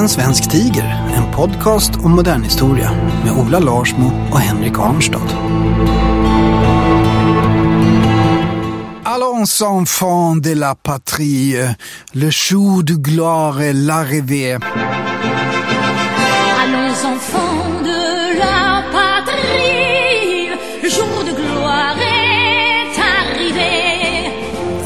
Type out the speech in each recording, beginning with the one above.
En svensk tiger, en podcast om modern historia med Ola Larsmo och Henrik Arnstad. Allons enfants de la patrie, le jour du gloire est l'arrivée.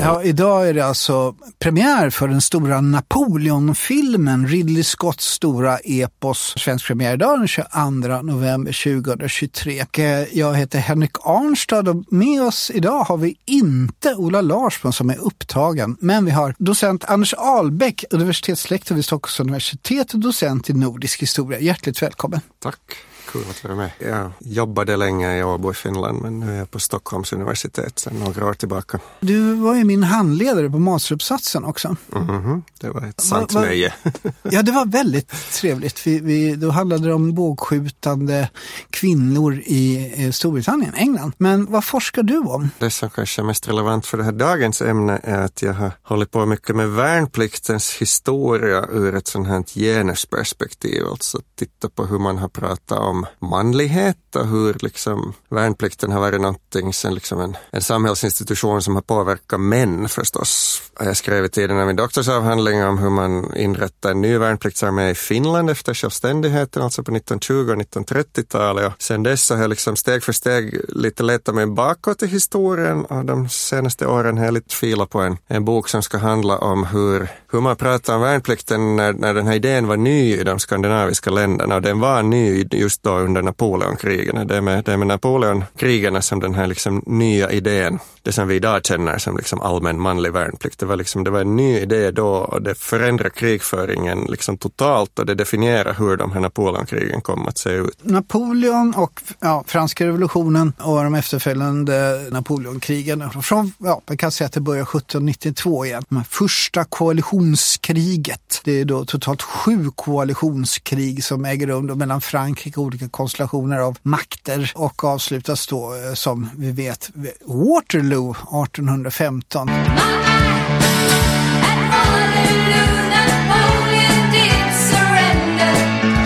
Ja, idag är det alltså premiär för den stora Napoleon-filmen, Ridley Scotts stora epos. Svensk premiär idag den 22 november 2023. Eh, jag heter Henrik Arnstad och med oss idag har vi inte Ola Larsson som är upptagen. Men vi har docent Anders Ahlbäck, universitetslektor vid Stockholms universitet och docent i nordisk historia. Hjärtligt välkommen. Tack, kul att vara med. Jag jobbade länge i Åbo i Finland men nu är jag på Stockholms universitet sedan några år tillbaka. Du var ju min handledare på masteruppsatsen också. Mhm, Det var ett sant Va- va- nöje. Ja, det var väldigt trevligt. Vi, vi, då handlade det om bågskjutande kvinnor i eh, Storbritannien, England. Men vad forskar du om? Det som kanske är mest relevant för det här dagens ämne är att jag har hållit på mycket med värnpliktens historia ur ett sånt här genusperspektiv. Alltså titta på hur man har pratat om manlighet och hur liksom värnplikten har varit någonting sen liksom en, en samhällsinstitution som har påverkat män förstås. Jag skrev i tiden av min doktorsavhandling om hur man inrättade en ny värnpliktsarmé i Finland efter självständigheten, alltså på 1920 och 1930-talet. Och sen dess har jag liksom steg för steg lite letat mig bakåt i historien och de senaste åren har jag lite filat på en, en bok som ska handla om hur, hur man pratar om värnplikten när, när den här idén var ny i de skandinaviska länderna och den var ny just då under Napoleonkrigen. Det är med, det är med Napoleonkrigen som den här liksom nya idén, det som vi idag känner som liksom allmän manlig värnplikt, det var, liksom, det var en ny idé då och det förändrar krigföringen liksom totalt och det definierar hur de här Napoleonkrigen kom att se ut. Napoleon och ja, franska revolutionen och de efterföljande Napoleonkrigen. Från, ja, man kan säga att det börjar 1792 igen. De första koalitionskriget. Det är då totalt sju koalitionskrig som äger rum mellan Frankrike och olika konstellationer av makter och avslutas då eh, som vi vet Waterloo 1815.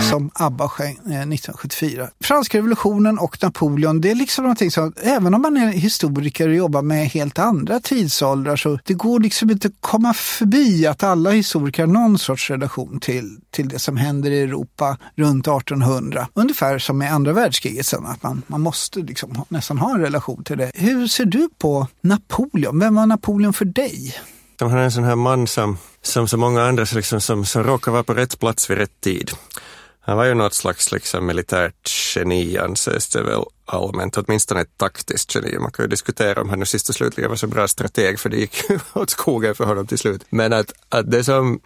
Som ABBA sjöng eh, 1974. Franska revolutionen och Napoleon, det är liksom någonting som, även om man är historiker och jobbar med helt andra tidsåldrar, så det går liksom inte att komma förbi att alla historiker har någon sorts relation till, till det som händer i Europa runt 1800. Ungefär som med andra världskriget sen, att man, man måste liksom nästan ha en relation till det. Hur ser du på Napoleon? Vem var Napoleon för dig? Han är en sån här man som, som så många andra liksom, som, som råkar vara på rätt plats vid rätt tid. Han var ju något slags liksom, militärt geni anses det väl allmänt, åtminstone ett taktiskt geni. Man kan ju diskutera om han nu sist och slutligen var så bra strateg för det gick ju åt skogen för honom till slut. Men att, att det som,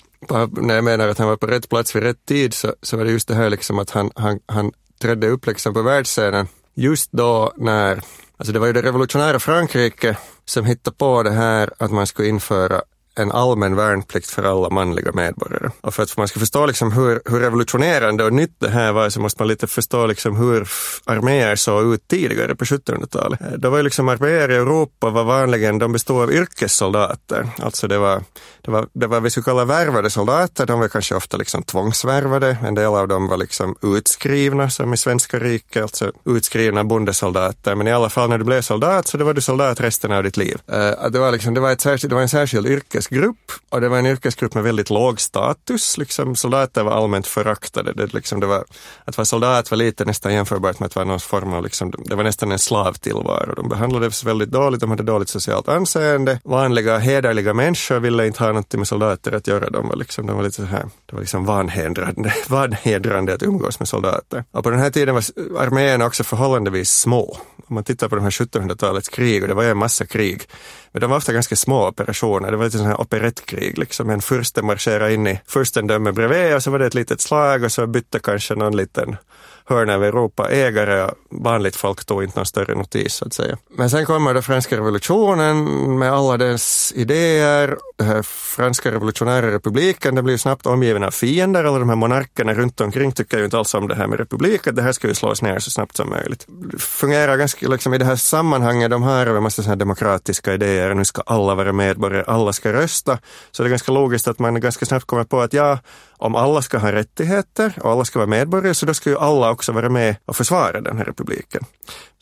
när jag menar att han var på rätt plats vid rätt tid så, så var det just det här liksom att han, han, han trädde upp liksom på världsscenen just då när, alltså det var ju det revolutionära Frankrike som hittade på det här att man skulle införa en allmän värnplikt för alla manliga medborgare. Och för att man ska förstå liksom hur, hur revolutionerande och nytt det här var så måste man lite förstå liksom hur arméer såg ut tidigare på 1700-talet. Då var ju liksom arméer i Europa var vanligen, de bestod av yrkessoldater. Alltså det var, det var, det var vi skulle kalla värvade soldater, de var kanske ofta liksom tvångsvärvade. En del av dem var liksom utskrivna som i svenska riket, alltså utskrivna bondesoldater. Men i alla fall när du blev soldat så då var du soldat resten av ditt liv. Eh, det, var liksom, det, var ett särskilt, det var en särskild yrkes yrkesgrupp och det var en yrkesgrupp med väldigt låg status. Liksom, soldater var allmänt föraktade. Det, liksom, det var, att vara soldat var lite nästan jämförbart med att vara någon form av, liksom, det var nästan en slavtillvaro. De behandlades väldigt dåligt, de hade dåligt socialt anseende. Vanliga hederliga människor ville inte ha något med soldater att göra. De var, liksom, de var lite så här, det var liksom vanhedrande, vanhedrande att umgås med soldater. Och på den här tiden var arméerna också förhållandevis små. Om man tittar på de här 1700-talets krig, och det var ju en massa krig, men de var ofta ganska små operationer. Det var lite sån här operettkrig, liksom. En furste marscherade in i furstendöme bredvid och så var det ett litet slag och så bytte kanske någon liten hörn av Europa ägare. Vanligt folk tog inte någon större notis så att säga. Men sen kommer då franska revolutionen med alla dess idéer. Den här franska revolutionära republiken, den blir snabbt omgiven av fiender. Alla de här monarkerna runt omkring tycker ju inte alls om det här med republik, att det här ska ju slås ner så snabbt som möjligt. Det fungerar ganska liksom i det här sammanhanget, de har en massa sådana demokratiska idéer, nu ska alla vara medborgare, alla ska rösta. Så det är ganska logiskt att man ganska snabbt kommer på att ja, om alla ska ha rättigheter och alla ska vara medborgare så då ska ju alla också vara med och försvara den här republiken.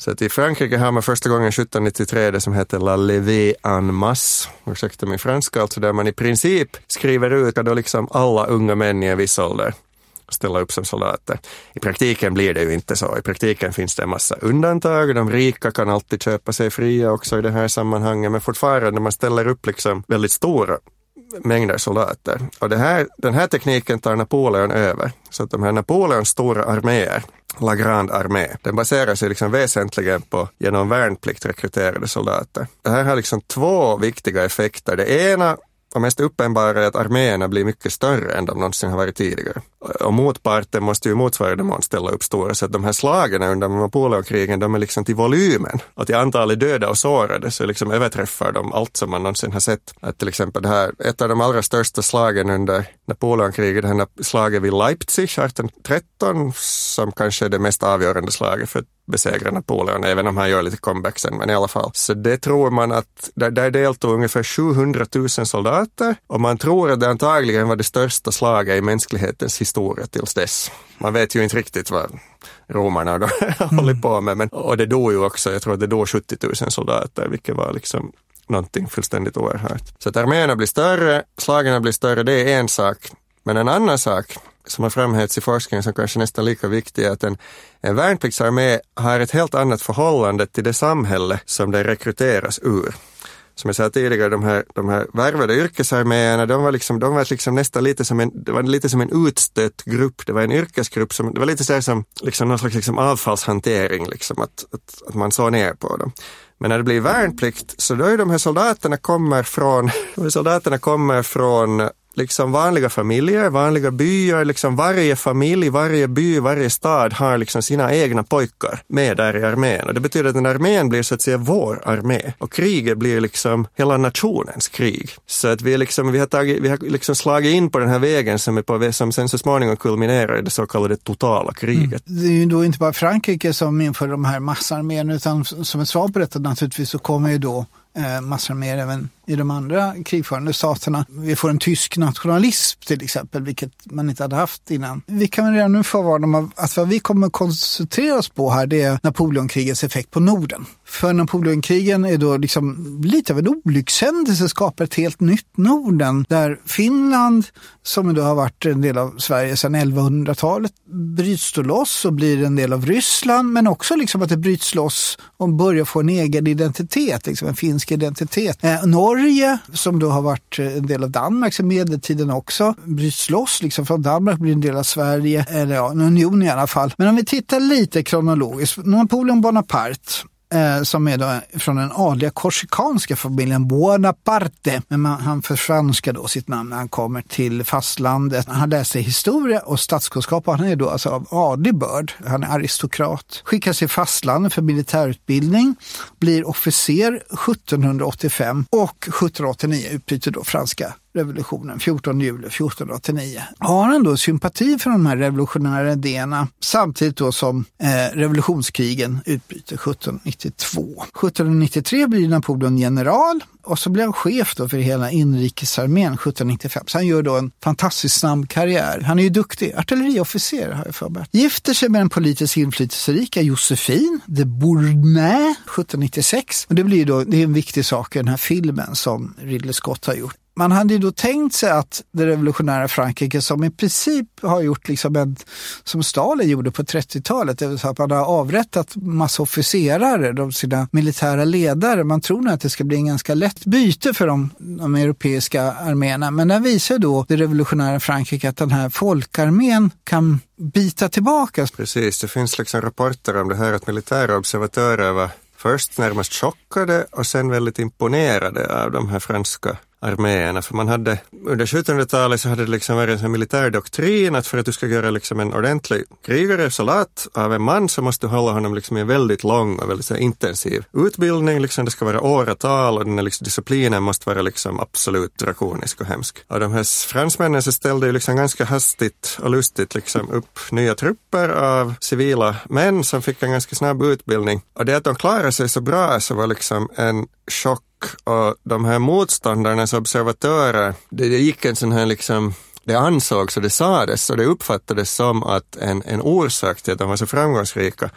Så att i Frankrike har man första gången 1793 det som heter La Levée en masse, ursäkta min franska, alltså där man i princip skriver ut att då liksom alla unga män i en viss ålder ställa upp som soldater. I praktiken blir det ju inte så. I praktiken finns det en massa undantag. De rika kan alltid köpa sig fria också i det här sammanhanget, men fortfarande man ställer upp liksom väldigt stora mängder soldater. Och det här, den här tekniken tar Napoleon över. Så att de här Napoleons stora arméer, La Grande Armé, den baserar sig liksom väsentligen på genom värnplikt rekryterade soldater. Det här har liksom två viktiga effekter. Det ena och mest uppenbara är att arméerna blir mycket större än de någonsin har varit tidigare. Och motparten måste ju motsvarande mån ställa upp stora, så att de här slagen under Napoleonkrigen, de är liksom till volymen och till antalet döda och sårade så liksom överträffar de allt som man någonsin har sett. Att till exempel det här, ett av de allra största slagen under Napoleonkriget, det här slaget vid Leipzig 1813, som kanske är det mest avgörande slaget för besegra Napoleon, även om han gör lite comeback sen, men i alla fall. Så det tror man att, där, där deltog ungefär 700 000 soldater och man tror att det antagligen var det största slaget i mänsklighetens historia tills dess. Man vet ju inte riktigt vad romarna då håller på med, men, och det dog ju också, jag tror att det dog 70 000 soldater, vilket var liksom någonting fullständigt oerhört. Så att arméerna blir större, slagen blir större, det är en sak. Men en annan sak som har framhävts i forskningen som kanske är nästan lika viktig är att en, en värnpliktsarmé har ett helt annat förhållande till det samhälle som den rekryteras ur. Som jag sa tidigare, de här, de här värvade yrkesarméerna, de var, liksom, de var liksom nästan lite som en, det var lite som en utstött grupp. Det var en yrkesgrupp som, det var lite så här som liksom någon slags liksom avfallshantering, liksom, att, att, att man såg ner på dem. Men när det blir värnplikt så då är de här soldaterna kommer från, de här soldaterna kommer från liksom vanliga familjer, vanliga byar, liksom varje familj, varje by, varje stad har liksom sina egna pojkar med där i armén. Och det betyder att den armén blir så att säga vår armé och kriget blir liksom hela nationens krig. Så att vi, liksom, vi har, tagit, vi har liksom slagit in på den här vägen som, är på, som sen så småningom kulminerar i det så kallade totala kriget. Mm. Det är ju då inte bara Frankrike som inför de här massarméerna utan som ett svar på detta naturligtvis så kommer ju då eh, massor även i de andra krigförande staterna. Vi får en tysk nationalism till exempel, vilket man inte hade haft innan. Vi kan väl redan nu förvarna om att vad vi kommer koncentrera oss på här det är Napoleonkrigets effekt på Norden. För Napoleonkrigen är då liksom lite av en olyckshändelse, skapar ett helt nytt Norden där Finland, som då har varit en del av Sverige sedan 1100-talet, bryts då loss och blir en del av Ryssland, men också liksom att det bryts loss och börjar få en egen identitet, liksom en finsk identitet. Eh, Norge, som då har varit eh, en del av Danmark sedan medeltiden också, bryts loss liksom från Danmark, blir en del av Sverige, eller ja, en union i alla fall. Men om vi tittar lite kronologiskt, Napoleon Bonaparte eh, som är då eh, från den adliga korsikanska familjen Buonaparte. Men man, han förfranskar då sitt namn när han kommer till fastlandet. Han läser historia och statskunskap och han är då alltså av adlig börd. Han är aristokrat. Skickas till fastlandet för militärutbildning, blir officer 1785 och 1789 utbyter då franska revolutionen 14 juli 1489. Har han då sympati för de här revolutionära idéerna samtidigt då som eh, revolutionskrigen utbryter 1792. 1793 blir Napoleon general och så blir han chef då för hela inrikesarmén 1795. Så han gör då en fantastiskt snabb karriär. Han är ju duktig, artilleriofficer har jag för mig. Gifter sig med den politiskt inflytelserika Josefin de Bournay 1796. Och det blir då, det är en viktig sak i den här filmen som Ridley Scott har gjort man hade ju då tänkt sig att det revolutionära Frankrike som i princip har gjort liksom en, som Stalin gjorde på 30-talet, det vill säga att man har avrättat massa officerare, de sina militära ledare. Man tror nog att det ska bli en ganska lätt byte för de, de europeiska arméerna. Men där visar då det revolutionära Frankrike att den här folkarmén kan bita tillbaka. Precis, det finns liksom rapporter om det här att militära observatörer var först närmast chockade och sen väldigt imponerade av de här franska arméerna. För man hade, under 1700-talet så hade det liksom varit en militär doktrin att för att du ska göra liksom en ordentlig krigare, soldat av en man så måste du hålla honom liksom i en väldigt lång och väldigt intensiv utbildning. Liksom det ska vara åratal och den här liksom disciplinen måste vara liksom absolut drakonisk och hemsk. Och de här fransmännen så ställde ju liksom ganska hastigt och lustigt liksom upp nya trupper av civila män som fick en ganska snabb utbildning. Och det att de klarade sig så bra så var liksom en chock och de här motståndarnas observatörer, det, det gick en sån här liksom det ansågs och det sades och det uppfattades som att en, en orsak till att de var så framgångsrika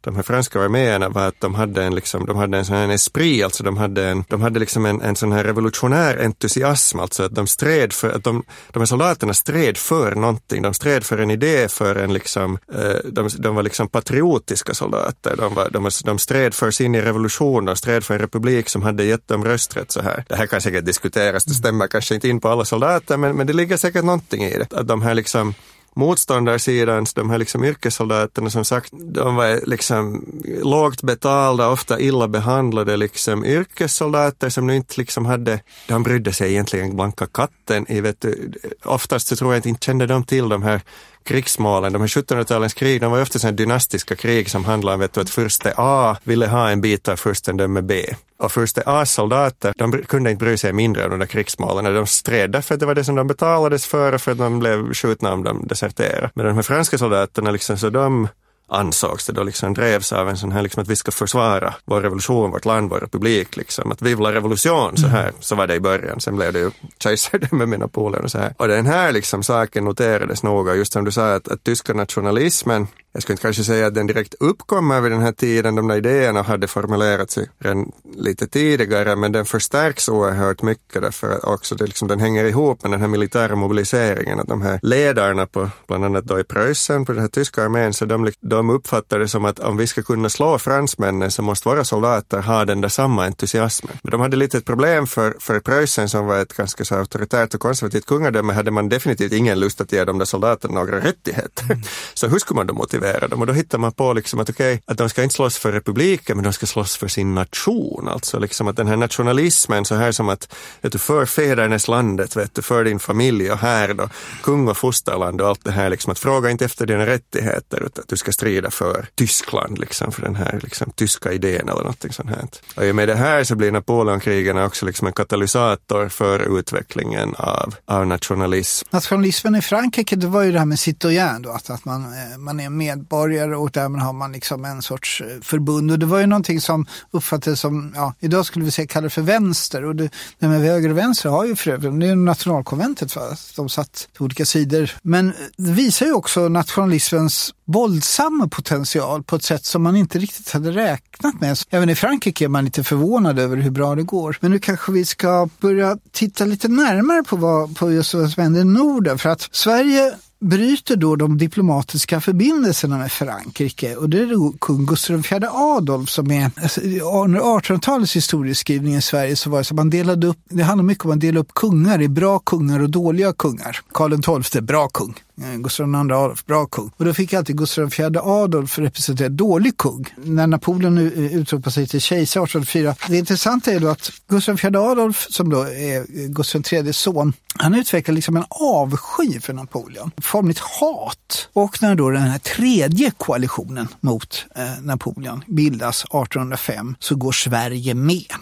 de här franska arméerna var att de hade en, liksom, de hade en sån här esprit, alltså de hade, en, de hade liksom en, en sån här revolutionär entusiasm, alltså att de stred för, att de, de här soldaterna stred för någonting, de stred för en idé, för en liksom, eh, de, de var liksom patriotiska soldater, de, var, de, de stred för sin revolution, de stred för en republik som hade gett dem rösträtt så här. Det här kan säkert diskuteras, det stämmer kanske inte in på alla soldater, men, men det ligger säkert någonting i det, att de här liksom motståndarsidans, de här liksom yrkessoldaterna som sagt, de var liksom lågt betalda, ofta illa behandlade liksom yrkessoldater som nu inte liksom hade, de brydde sig egentligen blanka katten i, vet du, oftast så tror jag inte kände de till de här krigsmålen, de här 1700-talens krig, de var ofta sådana dynastiska krig som handlade om vet du, att furste A ville ha en bit av furstendöme B. Och furste A's soldater, de kunde inte bry sig mindre om de där krigsmålen. De stred därför att det var det som de betalades för och för att de blev skjutna om de deserterade. Men de här franska soldaterna, liksom, så de ansågs det då liksom drevs av en sån här liksom att vi ska försvara vår revolution, vårt land, vår republik liksom. Att vive la revolution så här, så var det i början. Sen blev det ju kejsardöme med Napoleon och så här. Och den här liksom saken noterades noga, just som du sa att, att tyska nationalismen jag skulle inte kanske säga att den direkt uppkommer vid den här tiden, de där idéerna hade formulerats redan lite tidigare, men den förstärks oerhört mycket därför att också det, liksom, den hänger ihop med den här militära mobiliseringen, att de här ledarna på, bland annat då i Preussen, på den här tyska armén, så de, de uppfattar det som att om vi ska kunna slå fransmännen så måste våra soldater ha den där samma entusiasmen. Men de hade lite ett problem för, för Preussen som var ett ganska så auktoritärt och konservativt kungadöme, hade man definitivt ingen lust att ge de där soldaterna några rättigheter. Mm. så hur skulle man då motivera motivera dem och då hittar man på liksom att okej, okay, att de ska inte slåss för republiken men de ska slåss för sin nation. Alltså liksom att den här nationalismen så här som att vet du, för fäderneslandet, vet du, för din familj och här då, kung och fosterland och allt det här liksom att fråga inte efter dina rättigheter utan att du ska strida för Tyskland liksom, för den här liksom, tyska idén eller någonting sånt här. Och i och med det här så blir Napoleonkrigen också liksom en katalysator för utvecklingen av, av nationalism. Nationalismen i Frankrike, det var ju det här med citoyen då, att, att man, eh, man är med medborgare och därmed har man liksom en sorts eh, förbund. Och det var ju någonting som uppfattades som, ja, idag skulle vi säga kalla det för vänster. Och det, det med höger och vänster har ju för övrigt, det är ju nationalkonventet, va? de satt på olika sidor. Men det visar ju också nationalismens våldsamma potential på ett sätt som man inte riktigt hade räknat med. Även i Frankrike är man lite förvånad över hur bra det går. Men nu kanske vi ska börja titta lite närmare på, vad, på just vad som händer i Norden. För att Sverige bryter då de diplomatiska förbindelserna med Frankrike och det är då kung Gustav IV Adolf som är, alltså, under 1800-talets historieskrivning i Sverige så var det så att man delade upp, det handlar mycket om att dela upp kungar i bra kungar och dåliga kungar. Karl XII, bra kung. Eh, Gustav II Adolf, bra kung. Och då fick alltid Gustav IV Adolf representera dålig kung. När Napoleon eh, utropade sig till kejsare 1804. Det intressanta är då att Gustav IV Adolf, som då är Gustav IIIs son, han utvecklar liksom en avsky för Napoleon. Formligt hat. Och när då den här tredje koalitionen mot eh, Napoleon bildas 1805 så går Sverige med.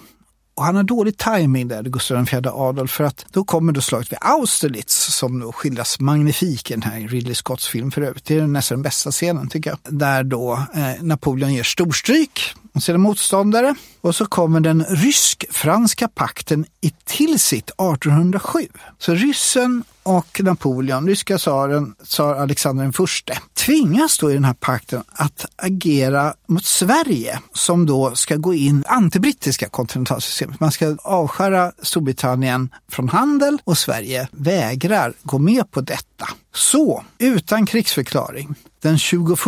Och han har dålig timing där, Gustav IV Adolf, för att då kommer då slaget vid Austerlitz som då skildras magnifikt i den här Ridley Scotts film för övrigt. Det är nästan den bästa scenen tycker jag. Där då eh, Napoleon ger storstryk mot sina motståndare och så kommer den rysk-franska pakten i Tilsit 1807. Så ryssen och Napoleon, ryska tsaren, tsar Alexander den förste, tvingas då i den här pakten att agera mot Sverige som då ska gå in antibrittiska kontinentalsystemet. Man ska avskära Storbritannien från handel och Sverige vägrar gå med på detta. Så, utan krigsförklaring, den 21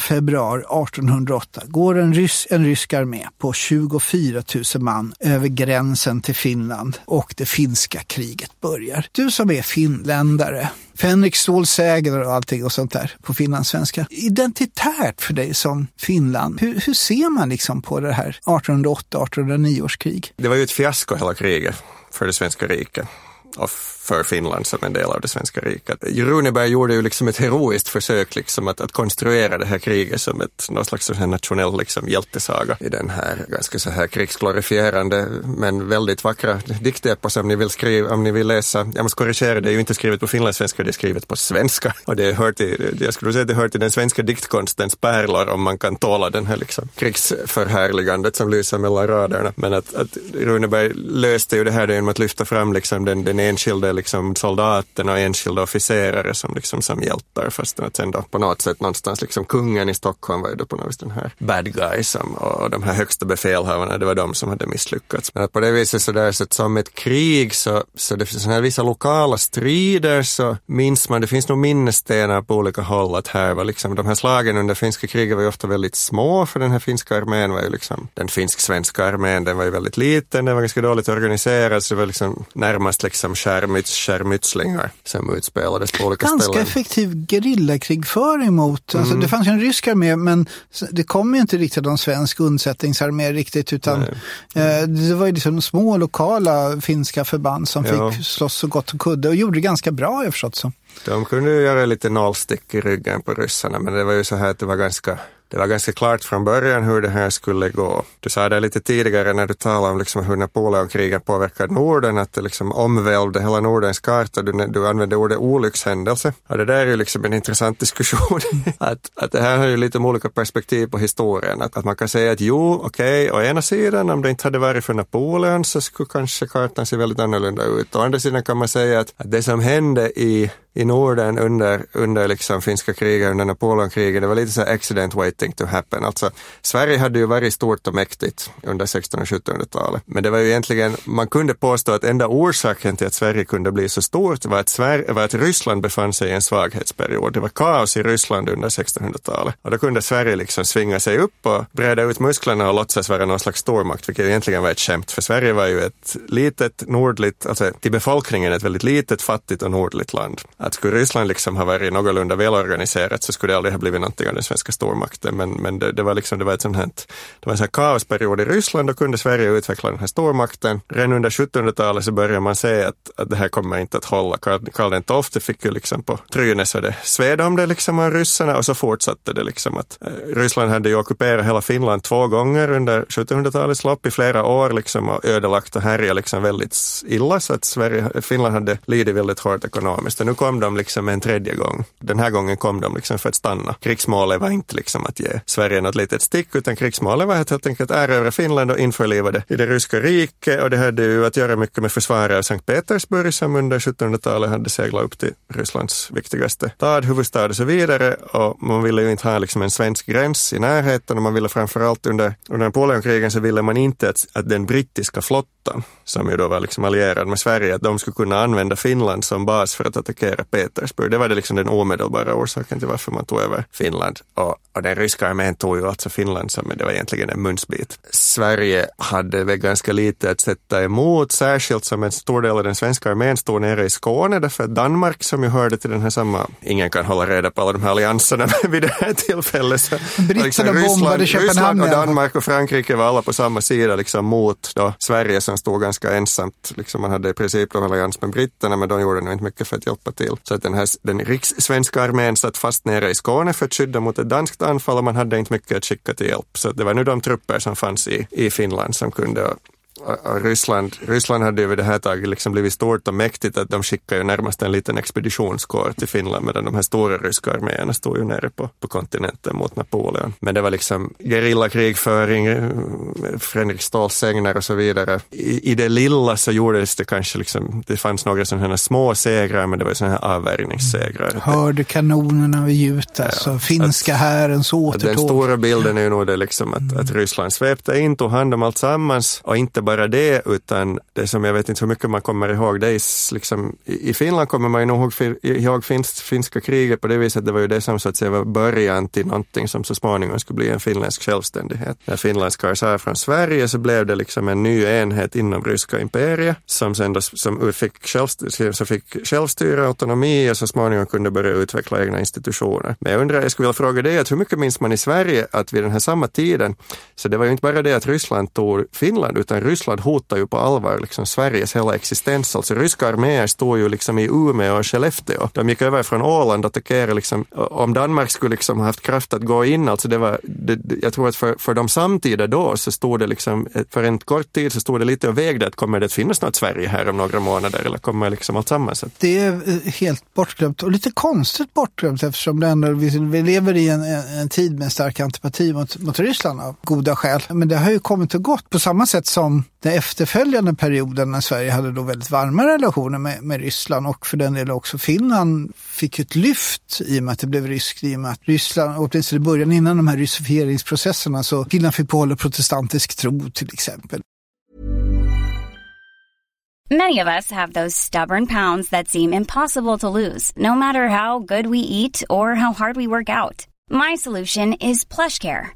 februari 1808 går en, rys en rysk armé på 24 000 man över gränsen till Finland och det finska kriget börjar. Du som är finländare, Fänrik Stål och allting och sånt där på finlandssvenska. Identitärt för dig som Finland, hur, hur ser man liksom på det här 1808-1809 års krig? Det var ju ett fiasko hela kriget för det svenska riket och för Finland som en del av det svenska riket. Runeberg gjorde ju liksom ett heroiskt försök liksom att, att konstruera det här kriget som ett, någon slags här nationell liksom hjältesaga i den här ganska så här krigsglorifierande men väldigt vackra diktepos om ni vill skriva, om ni vill läsa. Jag måste korrigera, det är ju inte skrivet på finlandssvenska, det är skrivet på svenska. Och det hör till, jag skulle säga att det hör till den svenska diktkonstens pärlor om man kan tåla den här liksom krigsförhärligandet som lyser mellan raderna. Men att, att Runeberg löste ju det här genom att lyfta fram liksom den, den enskilde liksom soldaterna och enskilda officerare som, liksom, som hjältar fast att sen då på något sätt någonstans liksom kungen i Stockholm var ju då på något vis den här bad guy som, och de här högsta befälhavarna, det var de som hade misslyckats. Men att på det viset så där så att som ett krig så, så det finns sådana här vissa lokala strider så minns man, det finns nog minnesstenar på olika håll att här var liksom de här slagen under finska kriget var ju ofta väldigt små för den här finska armén var ju liksom den finsk-svenska armén, den var ju väldigt liten, den var ganska dåligt organiserad så det var liksom närmast liksom skärmyts skärmytslingar som utspelades på olika Ganska ställen. Ganska effektiv gerillakrigföring mot, mm. alltså det fanns ju en rysk armé men det kom ju inte riktigt någon svensk undsättningsarmé riktigt utan eh, det var ju liksom små lokala finska förband som ja. fick slåss så gott de kunde och gjorde det ganska bra jag förstått så. De kunde ju göra lite nålstick i ryggen på ryssarna men det var ju så här att det var ganska det var ganska klart från början hur det här skulle gå. Du sa det lite tidigare när du talade om liksom hur Napoleonkriget påverkade Norden, att det liksom omvälvde hela Nordens karta. Du, du använde ordet olyckshändelse. Och det där är ju liksom en intressant diskussion. att, att det här har ju lite olika perspektiv på historien. Att, att man kan säga att jo, okej, okay, å ena sidan om det inte hade varit för Napoleon så skulle kanske kartan se väldigt annorlunda ut. Å andra sidan kan man säga att, att det som hände i i Norden under, under liksom finska kriget, under Napoleonkriget, det var lite så accident waiting to happen. Alltså, Sverige hade ju varit stort och mäktigt under 1600 och 1700-talet. Men det var ju egentligen, man kunde påstå att enda orsaken till att Sverige kunde bli så stort var att, Sverige, var att Ryssland befann sig i en svaghetsperiod. Det var kaos i Ryssland under 1600-talet. Och då kunde Sverige liksom svinga sig upp och breda ut musklerna och låtsas vara någon slags stormakt, vilket egentligen var ett skämt. För Sverige var ju ett litet nordligt, alltså till befolkningen ett väldigt litet, fattigt och nordligt land att skulle Ryssland liksom ha varit någorlunda välorganiserat så skulle det aldrig ha blivit någonting av den svenska stormakten. Men, men det, det, var liksom, det var ett sånt här, det var en sån här kaosperiod i Ryssland, då kunde Sverige utveckla den här stormakten. Redan under 1700-talet så började man se att, att det här kommer inte att hålla. Karl, Karl XII fick ju liksom på trynet så det sved om det liksom av ryssarna och så fortsatte det liksom att eh, Ryssland hade ju ockuperat hela Finland två gånger under 1700-talets lopp i flera år liksom och ödelagt och härjat liksom väldigt illa så att Sverige, Finland hade lidit väldigt hårt ekonomiskt. Och nu kom kom de liksom en tredje gång. Den här gången kom de liksom för att stanna. Krigsmålet var inte liksom att ge Sverige något litet stick, utan krigsmålet var helt enkelt att erövra Finland och införliva det i det ryska riket. Och det hade ju att göra mycket med försvaret av Sankt Petersburg som under 1700-talet hade seglat upp till Rysslands viktigaste stad, huvudstad och så vidare. Och man ville ju inte ha liksom en svensk gräns i närheten och man ville framförallt under, under Napoleonkrigen så ville man inte att, att den brittiska flottan, som ju då var liksom allierad med Sverige, att de skulle kunna använda Finland som bas för att attackera Petersburg. Det var det liksom den omedelbara orsaken till varför man tog över Finland. Och, och den ryska armén tog ju alltså Finland som det var egentligen en munsbit. Sverige hade väl ganska lite att sätta emot, särskilt som en stor del av den svenska armén stod nere i Skåne, därför att Danmark som ju hörde till den här samma, ingen kan hålla reda på alla de här allianserna vid det här tillfället. Så, Britterna liksom Ryssland, Ryssland och Danmark och Frankrike var alla på samma sida liksom mot då Sverige som stod ganska ensamt. Liksom man hade i princip en allians med britterna men de gjorde nog inte mycket för att hjälpa till. Så att den, här, den rikssvenska armén satt fast nere i Skåne för att skydda mot ett danskt anfall och man hade inte mycket att skicka till hjälp. Så det var nu de trupper som fanns i, i Finland som kunde Ryssland, Ryssland hade ju vid det här taget liksom blivit stort och mäktigt att de skickade ju närmast en liten expeditionskår till Finland medan de här stora ryska arméerna stod ju nere på, på kontinenten mot Napoleon. Men det var liksom gerillakrigföring, Fredrik sägner och så vidare. I, I det lilla så gjordes det kanske liksom, det fanns några sådana här små segrar men det var sådana här avvärjningssegrar. Hörde kanonerna vid Jutas och finska härens återtåg. Den stora bilden är ju nog det liksom att, att Ryssland svepte in, tog hand om allt sammans och inte bara det utan det som jag vet inte hur mycket man kommer ihåg, det är liksom, i Finland kommer man ju nog ihåg, ihåg finns, finska kriget på det viset, det var ju det som så att säga var början till någonting som så småningom skulle bli en finländsk självständighet. När Finland skars av från Sverige så blev det liksom en ny enhet inom ryska imperiet som sen då, som fick, självstyre, som fick självstyre, autonomi och så småningom kunde börja utveckla egna institutioner. Men jag undrar, jag skulle vilja fråga dig, att hur mycket minns man i Sverige att vid den här samma tiden, så det var ju inte bara det att Ryssland tog Finland, utan Ryssland hotar ju på allvar liksom Sveriges hela existens. Alltså ryska arméer stod ju liksom i Umeå och Skellefteå. De gick över från Åland och attackerade liksom, om Danmark skulle liksom haft kraft att gå in, alltså det var, det, jag tror att för, för de samtida då så stod det liksom, för en kort tid så stod det lite och vägde att kommer det att finnas något Sverige här om några månader eller kommer liksom alltsammans? Det är eh, helt bortglömt och lite konstigt bortglömt eftersom det ändå, vi, vi lever i en, en, tid med stark antipati mot, mot Ryssland av goda skäl. Men det har ju kommit och gått på samma sätt som den efterföljande perioden när Sverige hade då väldigt varma relationer med, med Ryssland och för den delen också Finland fick ett lyft i och med att det blev ryskt, i och med att Ryssland, åtminstone i början innan de här ryssifieringsprocesserna, så Finland fick behålla protestantisk tro till exempel. Many of us have those stubborn pounds that seem impossible to lose, no matter how good we eat or how hard we work out. My solution is PlushCare.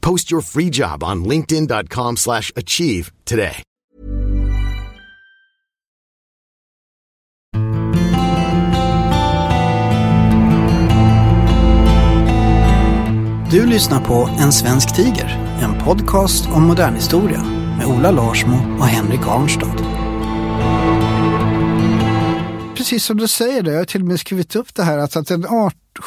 Post your free job on linkedin.com slash achieve today. Du lyssnar på En svensk tiger, en podcast om modern historia med Ola Larsmo och Henrik Arnstad. Precis som du säger, det, jag har till och med skrivit upp det här, att, att den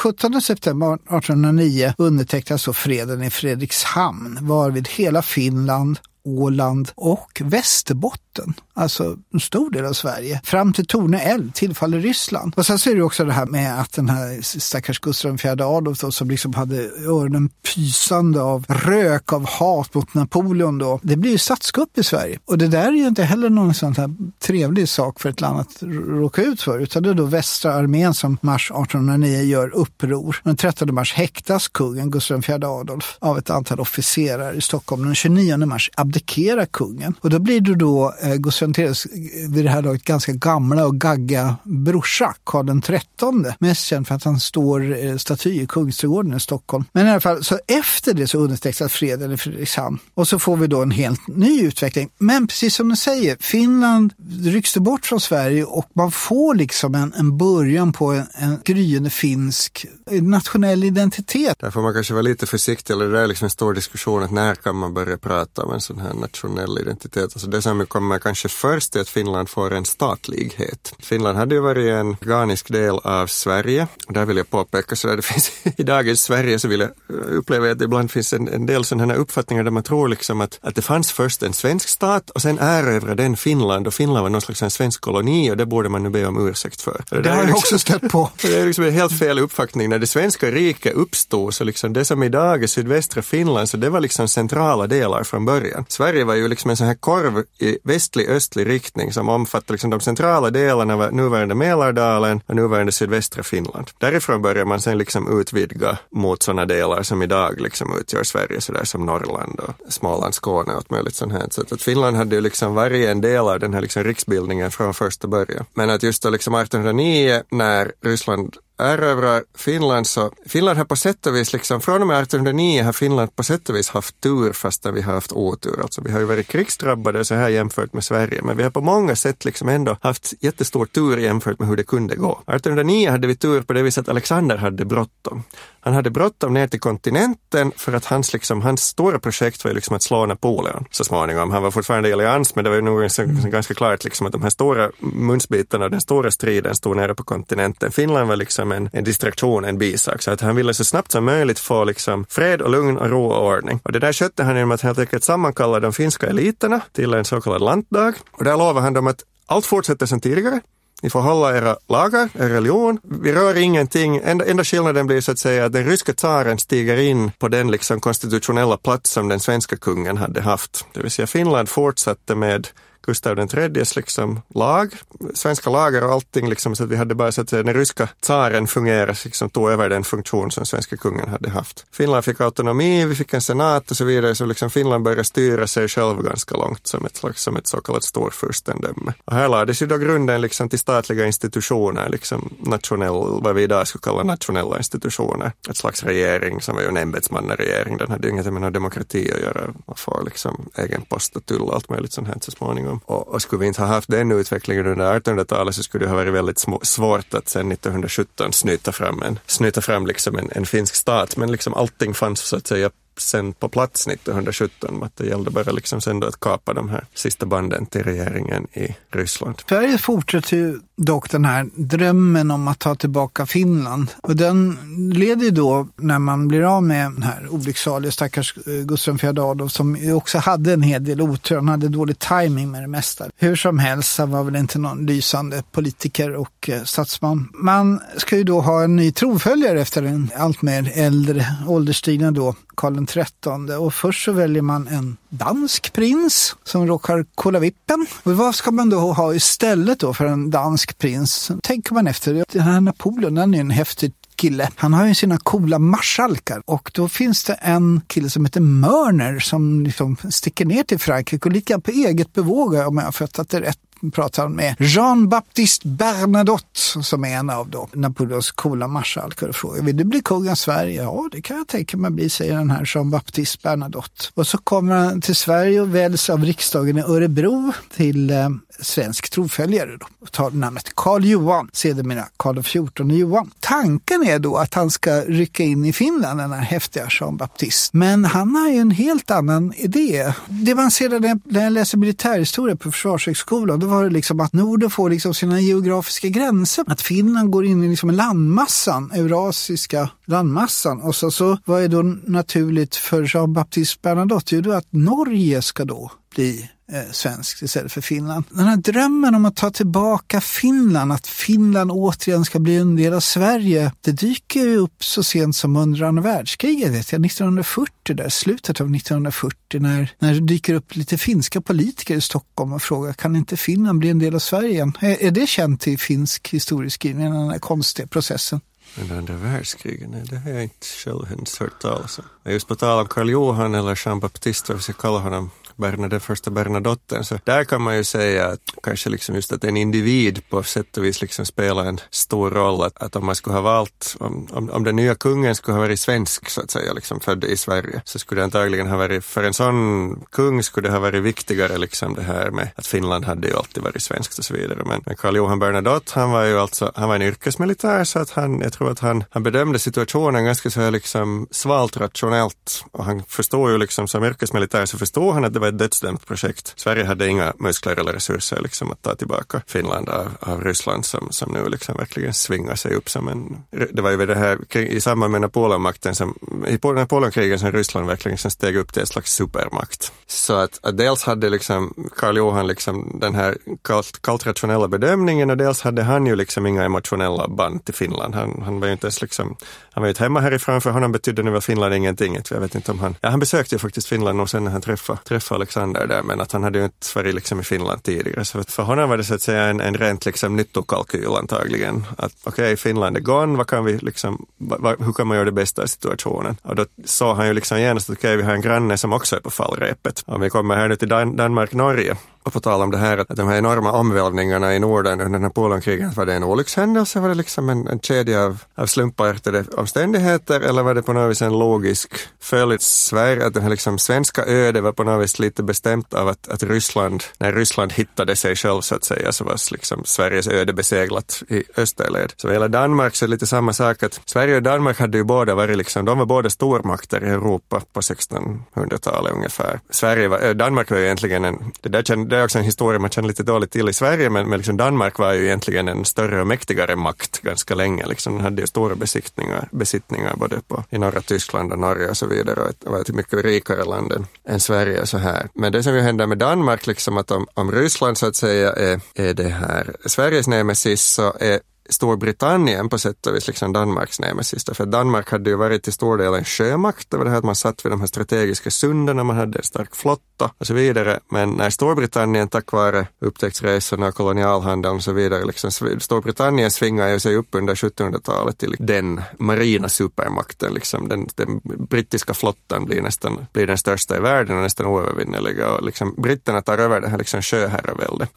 17 september 1809 undertecknas så freden i Fredrikshamn, varvid hela Finland Åland och Västerbotten, alltså en stor del av Sverige, fram till Torne älv tillfaller Ryssland. Och sen så är det också det här med att den här stackars Gustav IV Adolf då, som liksom hade öronen pysande av rök av hat mot Napoleon då. Det blir ju statskupp i Sverige. Och det där är ju inte heller någon sån här trevlig sak för ett land att råka ut för, utan det är då västra armén som mars 1809 gör uppror. Den 13 mars häktas kungen Gustav IV Adolf av ett antal officerare i Stockholm. Den 29 mars abdikera kungen. Och då blir det då eh, Gustav IIIs vid det här laget ganska gamla och gagga brorsa, Karl XIII. Mest känd för att han står eh, staty i Kungsträdgården i Stockholm. Men i alla fall, så efter det så undertecknas freden i Fredrikshamn. Och så får vi då en helt ny utveckling. Men precis som du säger, Finland rycks bort från Sverige och man får liksom en, en början på en, en gryende finsk eh, nationell identitet. Där får man kanske vara lite försiktig, eller det är liksom en stor diskussion att när kan man börja prata om en sån här nationell identitet. Alltså det som kommer kanske först är att Finland får en statlighet. Finland hade ju varit en organisk del av Sverige. Där vill jag påpeka så där det finns i dagens Sverige så vill jag uppleva att det ibland finns en, en del sådana här uppfattningar där man tror liksom att, att det fanns först en svensk stat och sen erövrade den Finland och Finland var någon slags en svensk koloni och det borde man nu be om ursäkt för. Det, det har jag liksom, också stött på. Det är liksom en helt fel uppfattning. När det svenska riket uppstod så liksom det som idag är sydvästra Finland så det var liksom centrala delar från början. Sverige var ju liksom en sån här korv i västlig-östlig riktning som omfattar liksom de centrala delarna av nuvarande Mälardalen och nuvarande sydvästra Finland. Därifrån börjar man sen liksom utvidga mot sådana delar som idag liksom utgör Sverige, sådär som Norrland och Småland, Skåne och allt möjligt sånt här. Så att Finland hade ju liksom varit en del av den här liksom riksbildningen från första början. Men att just då liksom 1809 när Ryssland erövrar Finland så Finland har på sätt och vis, liksom, från och med 1809 har Finland på sätt och vis haft tur fastän vi har haft otur. Alltså vi har ju varit krigsdrabbade så här jämfört med Sverige, men vi har på många sätt liksom ändå haft jättestor tur jämfört med hur det kunde gå. 1809 hade vi tur på det viset att Alexander hade bråttom. Han hade bråttom ner till kontinenten för att hans, liksom, hans stora projekt var ju liksom att slå Napoleon så småningom. Han var fortfarande i allians, men det var ju nog mm. ganska klart liksom att de här stora munsbitarna, den stora striden stod nere på kontinenten. Finland var liksom en, en distraktion, en bisak. Så att han ville så snabbt som möjligt få liksom fred och lugn och ro och ordning. Och det där skötte han genom att helt enkelt sammankalla de finska eliterna till en så kallad lantdag. Och där lovade han dem att allt fortsätter som tidigare. Ni får hålla era lagar, er religion. Vi rör ingenting. Enda, enda skillnaden blir så att säga att den ryska tsaren stiger in på den liksom konstitutionella plats som den svenska kungen hade haft. Det vill säga Finland fortsatte med Gustav IIIs liksom lag, svenska lagar och allting, liksom, så att vi hade bara så att den ryska tsaren fungerade, liksom, tog över den funktion som svenska kungen hade haft. Finland fick autonomi, vi fick en senat och så vidare, så liksom Finland började styra sig själv ganska långt som ett, slags, som ett så kallat storfurstendöme. Och här lades ju då grunden liksom till statliga institutioner, liksom nationell, vad vi idag skulle kalla nationella institutioner. Ett slags regering som var ju en ämbetsmannaregering, den hade ju inget med demokrati att göra. Man får liksom egen post och tull och allt möjligt sånt här så småningom honom. Och, och skulle vi inte ha haft den utvecklingen under 1800-talet så skulle det ha varit väldigt små, svårt att sedan 1917 snyta fram en, snyta fram liksom en, en finsk stat. Men liksom allting fanns så att säga sen på plats 1917. Att det gällde bara liksom sen då att kapa de här sista banden till regeringen i Ryssland. Sverige fortsätter ju dock den här drömmen om att ta tillbaka Finland. Och den leder ju då, när man blir av med den här olycksalige stackars eh, Gustav IV Adolf som också hade en hel del otur. Han hade dålig timing med det mesta. Hur som helst, han var väl inte någon lysande politiker och eh, statsman. Man ska ju då ha en ny tronföljare efter en allt mer äldre ålderstigna då, Karl XIII. Och först så väljer man en dansk prins som råkar kolla vippen. Och vad ska man då ha istället då för en dansk prins? Tänker man efter, den här Napoleon, den är en häftig kille. Han har ju sina coola marskalkar och då finns det en kille som heter Mörner som liksom sticker ner till Frankrike och lite på eget bevåg om jag har fattat det rätt pratar med Jean-Baptiste Bernadotte som är en av då Napoleons coola marskalkar och frågar vill du bli kung av Sverige? Ja, det kan jag tänka mig bli, säger den här Jean-Baptiste Bernadotte. Och så kommer han till Sverige och väljs av riksdagen i Örebro till eh, svensk troföljare då, och tar namnet Karl Johan, sedermera Karl XIV Johan. Tanken är då att han ska rycka in i Finland, den här häftiga Jean Baptiste. Men han har ju en helt annan idé. Det man ser när jag läser militärhistoria på Försvarshögskolan, då var det liksom att Norden får liksom sina geografiska gränser. Att Finland går in i liksom landmassan, eurasiska landmassan. Och så, så vad är då naturligt för Jean Baptiste Bernadotte? Jo, att Norge ska då bli eh, svenskt istället för Finland. Den här drömmen om att ta tillbaka Finland, att Finland återigen ska bli en del av Sverige, det dyker upp så sent som under andra världskriget, vet jag, 1940, där, slutet av 1940, när, när det dyker upp lite finska politiker i Stockholm och frågar kan inte Finland bli en del av Sverige igen? Är, är det känt i finsk historieskrivning, den här konstiga processen? Under andra världskriget? Nej, det har jag inte själv hört talas om. Just på tal om Karl Johan eller Jean Baptiste, vad vi ska kalla honom, Bernadette, den första Bernadotten, så där kan man ju säga att kanske liksom just att en individ på sätt och vis liksom spelar en stor roll. Att, att om man skulle ha valt, om, om, om den nya kungen skulle ha varit svensk så att säga, liksom född i Sverige, så skulle det antagligen ha varit, för en sån kung skulle det ha varit viktigare liksom det här med att Finland hade ju alltid varit svenskt och så vidare. Men, men Karl Johan Bernadotte, han var ju alltså, han var en yrkesmilitär så att han, jag tror att han, han bedömde situationen ganska så här liksom svalt rationellt och han förstår ju liksom som yrkesmilitär så förstår han att det var ett dödsdömt projekt. Sverige hade inga muskler eller resurser liksom att ta tillbaka Finland av, av Ryssland som, som nu liksom verkligen svingar sig upp som en... Det var ju det här i samband med Napoleonmakten, som, i Napoleonkrigen som Ryssland verkligen som steg upp till en slags supermakt. Så att, att dels hade liksom Karl Johan liksom den här kallt, kallt rationella bedömningen och dels hade han ju liksom inga emotionella band till Finland. Han, han var ju inte ens liksom, han var ju inte hemma härifrån för honom betydde nu väl Finland ingenting. Jag vet inte om han, ja han besökte ju faktiskt Finland och sen när han träffade, träffade för Alexander där, men att han hade ju inte varit liksom i Finland tidigare. Så för honom var det så att säga en, en rent liksom nyttokalkyl antagligen. Att okej, okay, Finland är gone, vad kan vi liksom, vad, hur kan man göra det bästa i situationen? Och då såg han ju liksom genast att okej, okay, vi har en granne som också är på fallrepet. Om vi kommer här nu till Dan Danmark-Norge och på tal om det här att de här enorma omvälvningarna i Norden under Napoleonkriget, var det en olyckshändelse, var det liksom en, en kedja av, av slumpartade omständigheter eller var det på något vis en logisk följd? Sverige, att det här liksom svenska öde var på något vis lite bestämt av att, att Ryssland, när Ryssland hittade sig själv så att säga, så var liksom Sveriges öde beseglat i österled. Så vad gäller Danmark så är det lite samma sak att Sverige och Danmark hade ju båda varit liksom, de var båda stormakter i Europa på 1600-talet ungefär. Sverige var, eh, Danmark var ju egentligen en, det där det är också en historia man känner lite dåligt till i Sverige, men, men liksom Danmark var ju egentligen en större och mäktigare makt ganska länge. Liksom, den hade ju stora besittningar, besittningar både på, i norra Tyskland och Norge och så vidare och var ett mycket rikare land än, än Sverige. Så här. Men det som ju händer med Danmark, liksom att om, om Ryssland så att säga är, är det här Sveriges nemesis så är Storbritannien på sätt och vis liksom Danmarks nemesis. För Danmark hade ju varit till stor del en sjömakt, det var det här att man satt vid de här strategiska sunden och man hade en stark flotta och så vidare. Men när Storbritannien tack vare upptäcktsresorna, kolonialhandeln och så vidare, liksom, Storbritannien svingade sig upp under 1700-talet till den marina supermakten. Liksom, den, den brittiska flottan blir nästan blir den största i världen och nästan oövervinneliga. Och liksom, britterna tar över det här liksom, sjöherraväldet.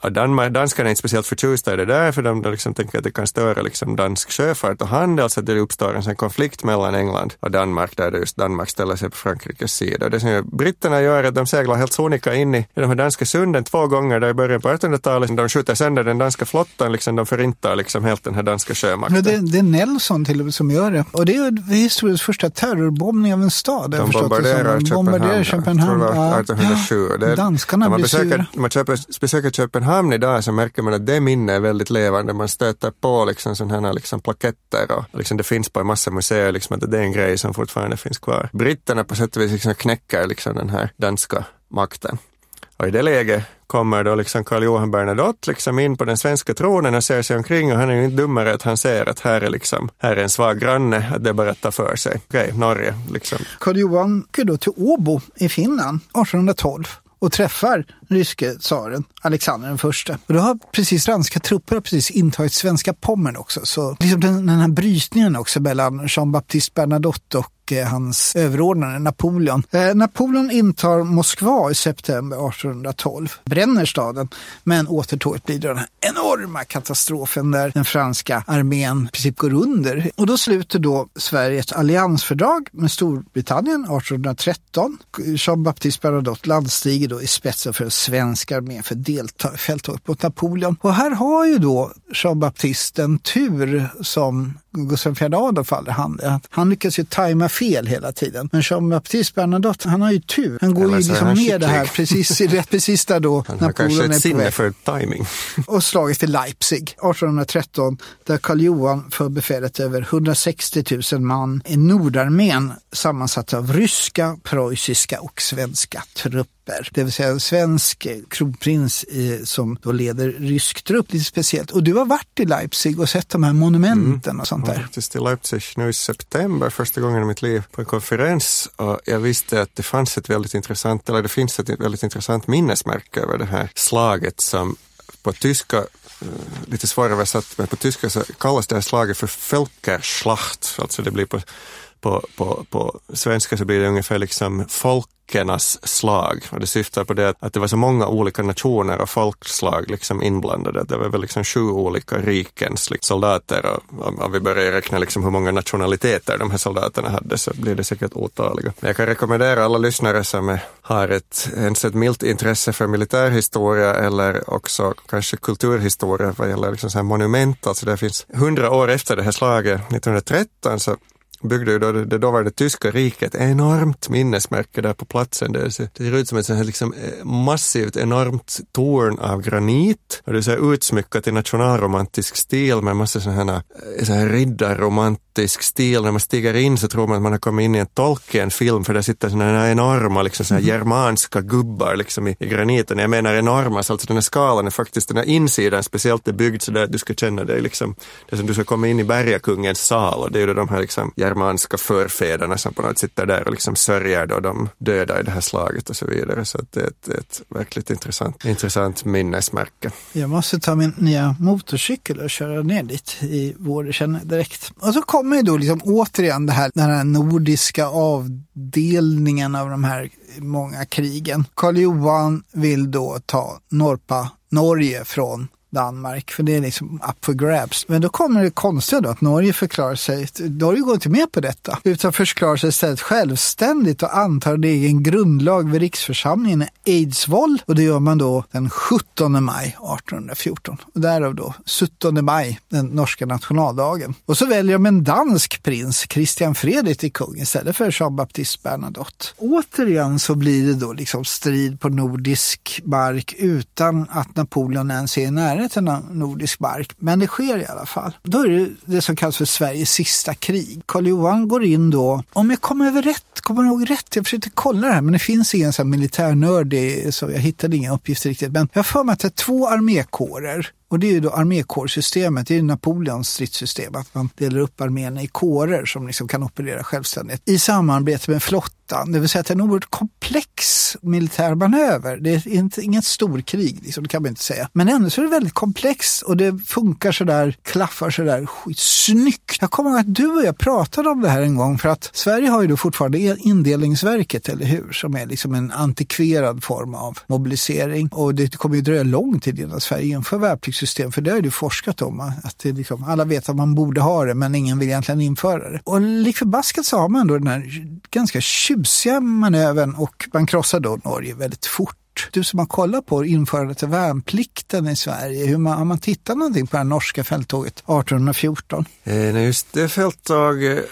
danskarna är inte speciellt förtjusta i det där, för de, de liksom tänker att det kan störa liksom dansk sjöfart och handel så att det uppstår en sån konflikt mellan England och Danmark där det just Danmark ställer sig på Frankrikes sida. Det som britterna gör är att de seglar helt sonika in i, de här danska sunden två gånger där i början på 1800-talet. De skjuter sönder den danska flottan, liksom, de förintar liksom helt den här danska sjömakten. Det, det, är Nelson till och med som gör det. Och det är historiens första terrorbombning av en stad. De bombarderar Köpenhamn. Bombarderar Köpenhamn. Jag tror det var 1807. Ja. Det, Danskarna blir besöker, sura. Man köper, besöker Köpenhamn idag så märker man att det minne är väldigt levande. Man stöter på liksom sådana här liksom plaketter och liksom det finns på en massa museer liksom att det är en grej som fortfarande finns kvar. Britterna på sätt och vis liksom knäcker liksom den här danska makten. Och i det läget kommer då liksom Karl Johan Bernadotte liksom in på den svenska tronen och ser sig omkring och han är ju inte dummare att han ser att här är liksom, här är en svag granne, att det är bara att ta för sig. Okej, okay, Norge liksom. Karl Johan åker då till Åbo i Finland 1812 och träffar ryske tsaren Alexander den första. Och då har precis franska trupper har precis intagit svenska Pommern också. Så liksom den, den här brytningen också mellan Jean-Baptiste Bernadotte och och eh, hans överordnade Napoleon. Eh, Napoleon intar Moskva i september 1812, bränner staden, men återtåget blir den här enorma katastrofen där den franska armén i princip går under. Och då sluter då Sverige ett alliansfördrag med Storbritannien 1813. Jean-Baptiste Bernadotte landstiger då i spetsen för en svensk armé för delta i fälttåget mot Napoleon. Och här har ju då Jean-Baptiste en tur som Gustav IV Adolf aldrig hade. Han lyckas ju tajma fel hela tiden. Men Jean-Baptiste Bernadotte, han har ju tur. Han går ju liksom ner det här precis, rätt precis där då han har kanske ett sinne för timing. och slaget till Leipzig 1813 där Karl Johan får befälet över 160 000 man i Nordarmén sammansatt av ryska, preussiska och svenska trupper trupper. Det vill säga en svensk kronprins eh, som då leder rysk trupp, lite speciellt. Och du har varit i Leipzig och sett de här monumenten mm. och sånt där. Jag var faktiskt i Leipzig nu i september, första gången i mitt liv, på en konferens. Och jag visste att det fanns ett väldigt intressant, eller det finns ett väldigt intressant minnesmärke över det här slaget som på tyska eh, lite svåröversatt, men på tyska så kallas det här slaget för Völkerschlacht. Alltså det blir på, på, på, på svenska så blir det ungefär liksom folk folkens slag. Och det syftar på det att det var så många olika nationer och folkslag liksom inblandade. Det var väl liksom sju olika rikens liksom, soldater och om, om vi börjar räkna liksom hur många nationaliteter de här soldaterna hade så blir det säkert otaliga. Men jag kan rekommendera alla lyssnare som är, har ett, ens ett milt intresse för militärhistoria eller också kanske kulturhistoria vad gäller liksom så här monument. Alltså det finns hundra år efter det här slaget, 1913, så byggde ju då det, det dåvarande tyska riket enormt minnesmärke där på platsen. Det ser, det ser ut som ett sånt här liksom eh, massivt enormt torn av granit och det är så här utsmyckat i nationalromantisk stil med massa sådana här, eh, så här riddarromantisk stil. När man stiger in så tror man att man har kommit in i en Tolkien-film för där sitter sådana här enorma liksom såna här mhm. germanska gubbar liksom i, i graniten. Jag menar enorma, så alltså den här skalan är faktiskt, den här insidan speciellt är byggd så där att du ska känna dig liksom, det är som du ska komma in i bergakungens sal och det är ju de här liksom germanska förfäderna som på något sätt är där och liksom sörjer då de döda i det här slaget och så vidare. Så det är ett, ett verkligt intressant, intressant minnesmärke. Jag måste ta min nya motorcykel och köra ner dit i vår, känner direkt. Och så kommer ju då liksom återigen det här, den här nordiska avdelningen av de här många krigen. Karl Johan vill då ta Norpa, Norge från Danmark, för det är liksom up for grabs. Men då kommer det konstiga då att Norge förklarar sig, Norge går inte med på detta, utan förklarar sig istället självständigt och antar en egen grundlag vid riksförsamlingen i Eidsvoll och det gör man då den 17 maj 1814. Och därav då 17 maj, den norska nationaldagen. Och så väljer de en dansk prins, Christian Fredrik, till kung istället för Jean-Baptiste Bernadotte. Återigen så blir det då liksom strid på nordisk mark utan att Napoleon ens är i närheten närheten av nordisk mark, men det sker i alla fall. Då är det det som kallas för Sveriges sista krig. Karl Johan går in då, om jag kommer över rätt, kommer ihåg rätt, jag försökte kolla det här, men det finns ingen sån militärnörd, så jag hittade inga uppgifter riktigt. Men jag har för mig att det är två armékårer och det är ju då armékårsystemet, det är Napoleons stridssystem, att man delar upp armén i kårer som liksom kan operera självständigt i samarbete med flottan. Det vill säga att det är en oerhört komplex militär manöver. Det är inte, inget storkrig, liksom, det kan man inte säga. Men ändå så är det väldigt komplext och det funkar sådär, klaffar sådär snyggt. Jag kommer ihåg att du och jag pratade om det här en gång för att Sverige har ju då fortfarande indelningsverket, eller hur? Som är liksom en antikverad form av mobilisering och det kommer ju dröja lång tid innan Sverige inför värnplikt betygssystem, för det har du forskat om. Att det liksom, alla vet att man borde ha det, men ingen vill egentligen införa det. Och lik förbaskat så har man då den här ganska tjusiga manövern och man krossar då Norge väldigt fort du som har kollat på införandet av värnplikten i Sverige, hur man, har man tittat någonting på det norska fälttåget 1814? Eh, just det fälttåget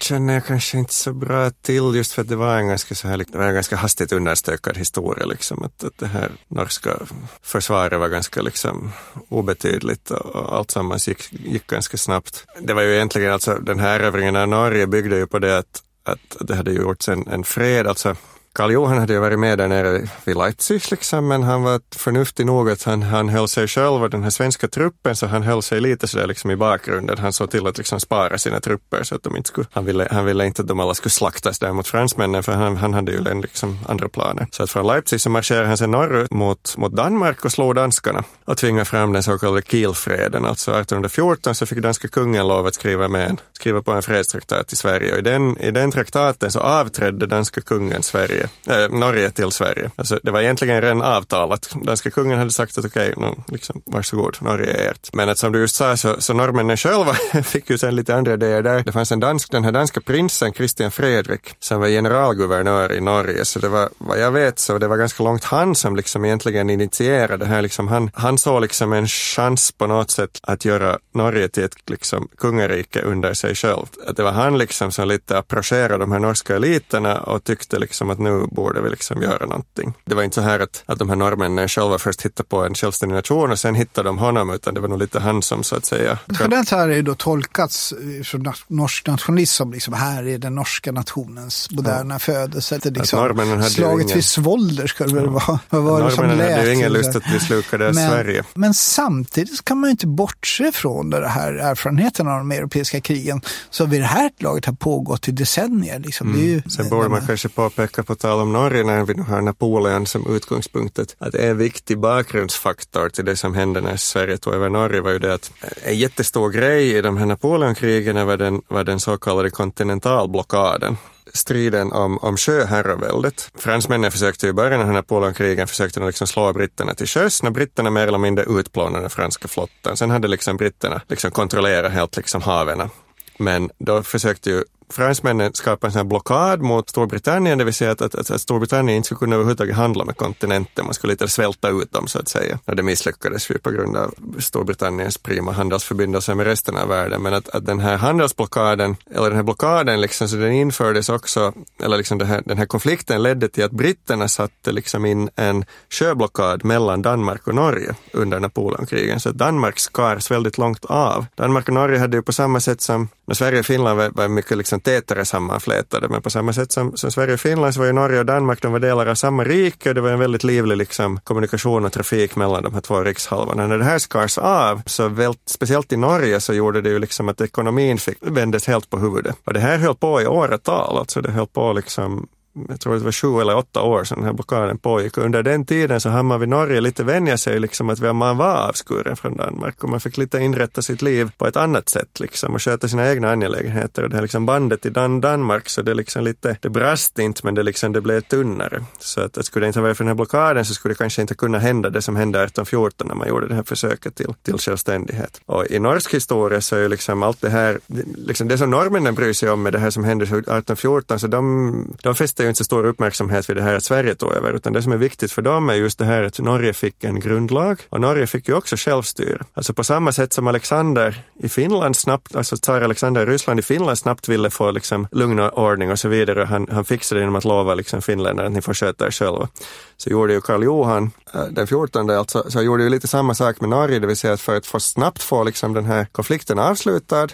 känner jag kanske inte så bra till just för att det var en ganska, så här, det var en ganska hastigt understökad historia. Liksom, att, att det här norska försvaret var ganska liksom, obetydligt och, och allt sammans gick, gick ganska snabbt. Det var ju egentligen alltså den här erövringen av Norge byggde ju på det att att det hade gjorts en, en fred, alltså Karl Johan hade ju varit med där nere vid Leipzig liksom, men han var förnuftig nog att han, han höll sig själv och den här svenska truppen så han höll sig lite sådär liksom i bakgrunden. Han såg till att liksom spara sina trupper så att de inte skulle, han ville, han ville inte att de alla skulle slaktas där mot fransmännen för han, han hade ju liksom andra planer. Så att från Leipzig så marscherade han sig norrut mot, mot Danmark och slog danskarna och tvingade fram den så kallade Kielfreden. Alltså 1814 så fick danska kungen lov att skriva, med en, skriva på en fredstraktat i Sverige och i den, i den traktaten så avträdde danska kungen Sverige eh, Norge till Sverige. Alltså, det var egentligen redan avtalat. Danska kungen hade sagt att okej, okay, no, liksom, varsågod, Norge är ert. Men att som du just sa så, så norrmännen själva fick ju sen lite andra idéer där. Det fanns en dansk, den här danska prinsen Christian Fredrik som var generalguvernör i Norge. Så det var, vad jag vet, så det var ganska långt han som liksom egentligen initierade det här. Liksom han, han såg liksom en chans på något sätt att göra Norge till ett liksom, kungarike under sig själv. Att det var han liksom som lite approcherade de här norska eliterna och tyckte liksom att nu borde vi liksom göra någonting. Det var inte så här att, att de här norrmännen själva först hittade på en självständig nation och sen hittade de honom, utan det var nog lite han som så att säga... Det här är ju då tolkats från norsk nationalism som liksom här är den norska nationens moderna ja. födelse. Det liksom slaget ingen... vid Svolder skulle det vara. Vad var det som lät? hade ju ingen lust att bli slukade av Sverige. Men samtidigt kan man ju inte bortse från det här erfarenheten av de europeiska krigen som vid det här laget har pågått i decennier. Liksom. Mm. Ju, Sen borde man kanske påpeka på tal om Norge när vi nu har Napoleon som utgångspunkt, att en viktig bakgrundsfaktor till det som hände när Sverige tog över Norge var ju det att en jättestor grej i de här Napoleonkrigen var den, var den så kallade kontinentalblockaden striden om, om sjöherraväldet. Fransmännen försökte i början av Napoleonkrigen försökte liksom slå britterna till sjöss när britterna mer eller mindre utplånade den franska flottan. Sen hade liksom britterna liksom kontrollerat helt liksom haven. Men då försökte ju fransmännen skapade en sån blockad mot Storbritannien, det vill säga att, att, att, Storbritannien inte skulle kunna överhuvudtaget handla med kontinenten. Man skulle lite svälta ut dem så att säga. Och det misslyckades ju på grund av Storbritanniens prima handelsförbindelser med resten av världen. Men att, att den här handelsblockaden, eller den här blockaden, liksom, så den infördes också, eller liksom här, den här konflikten ledde till att britterna satte liksom in en sjöblockad mellan Danmark och Norge under Napoleonkrigen. Så att Danmark skars väldigt långt av. Danmark och Norge hade ju på samma sätt som när Sverige och Finland var, var mycket liksom liksom tätare sammanflätade. Men på samma sätt som, som Sverige och Finland så var ju Norge och Danmark, de var delar av samma rike och det var en väldigt livlig liksom, kommunikation och trafik mellan de här två rikshalvorna. När det här skars av, så väl, speciellt i Norge så gjorde det ju liksom att ekonomin fick, vändes helt på huvudet. Och det här höll på i åratal, alltså det höll på liksom jag tror det var sju eller åtta år sedan den här blockaden pågick. Under den tiden så hann man vid Norge lite vänja sig liksom att man var avskuren från Danmark och man fick lite inrätta sitt liv på ett annat sätt liksom och sköta sina egna angelägenheter. Och det här liksom bandet i Dan Danmark så det liksom lite, det brast inte men det liksom, det blev tunnare. Så att, att skulle det inte ha varit för den här blockaden så skulle det kanske inte kunna hända det som hände 1814 när man gjorde det här försöket till, till självständighet. Och i norsk historia så är ju liksom allt det här, liksom det som norrmännen bryr sig om med det här som hände 1814 så de, de fäster ju inte så stor uppmärksamhet vid det här att Sverige tog över, utan det som är viktigt för dem är just det här att Norge fick en grundlag och Norge fick ju också självstyre. Alltså på samma sätt som Alexander i Finland snabbt, alltså tsar Alexander i Ryssland i Finland snabbt ville få liksom lugn och ordning och så vidare. Han, han fixade det genom att lova liksom finländarna att ni får sköta er själva. Så gjorde ju Karl Johan eh, den 14 alltså, så gjorde ju lite samma sak med Norge, det vill säga att för att få snabbt få liksom den här konflikten avslutad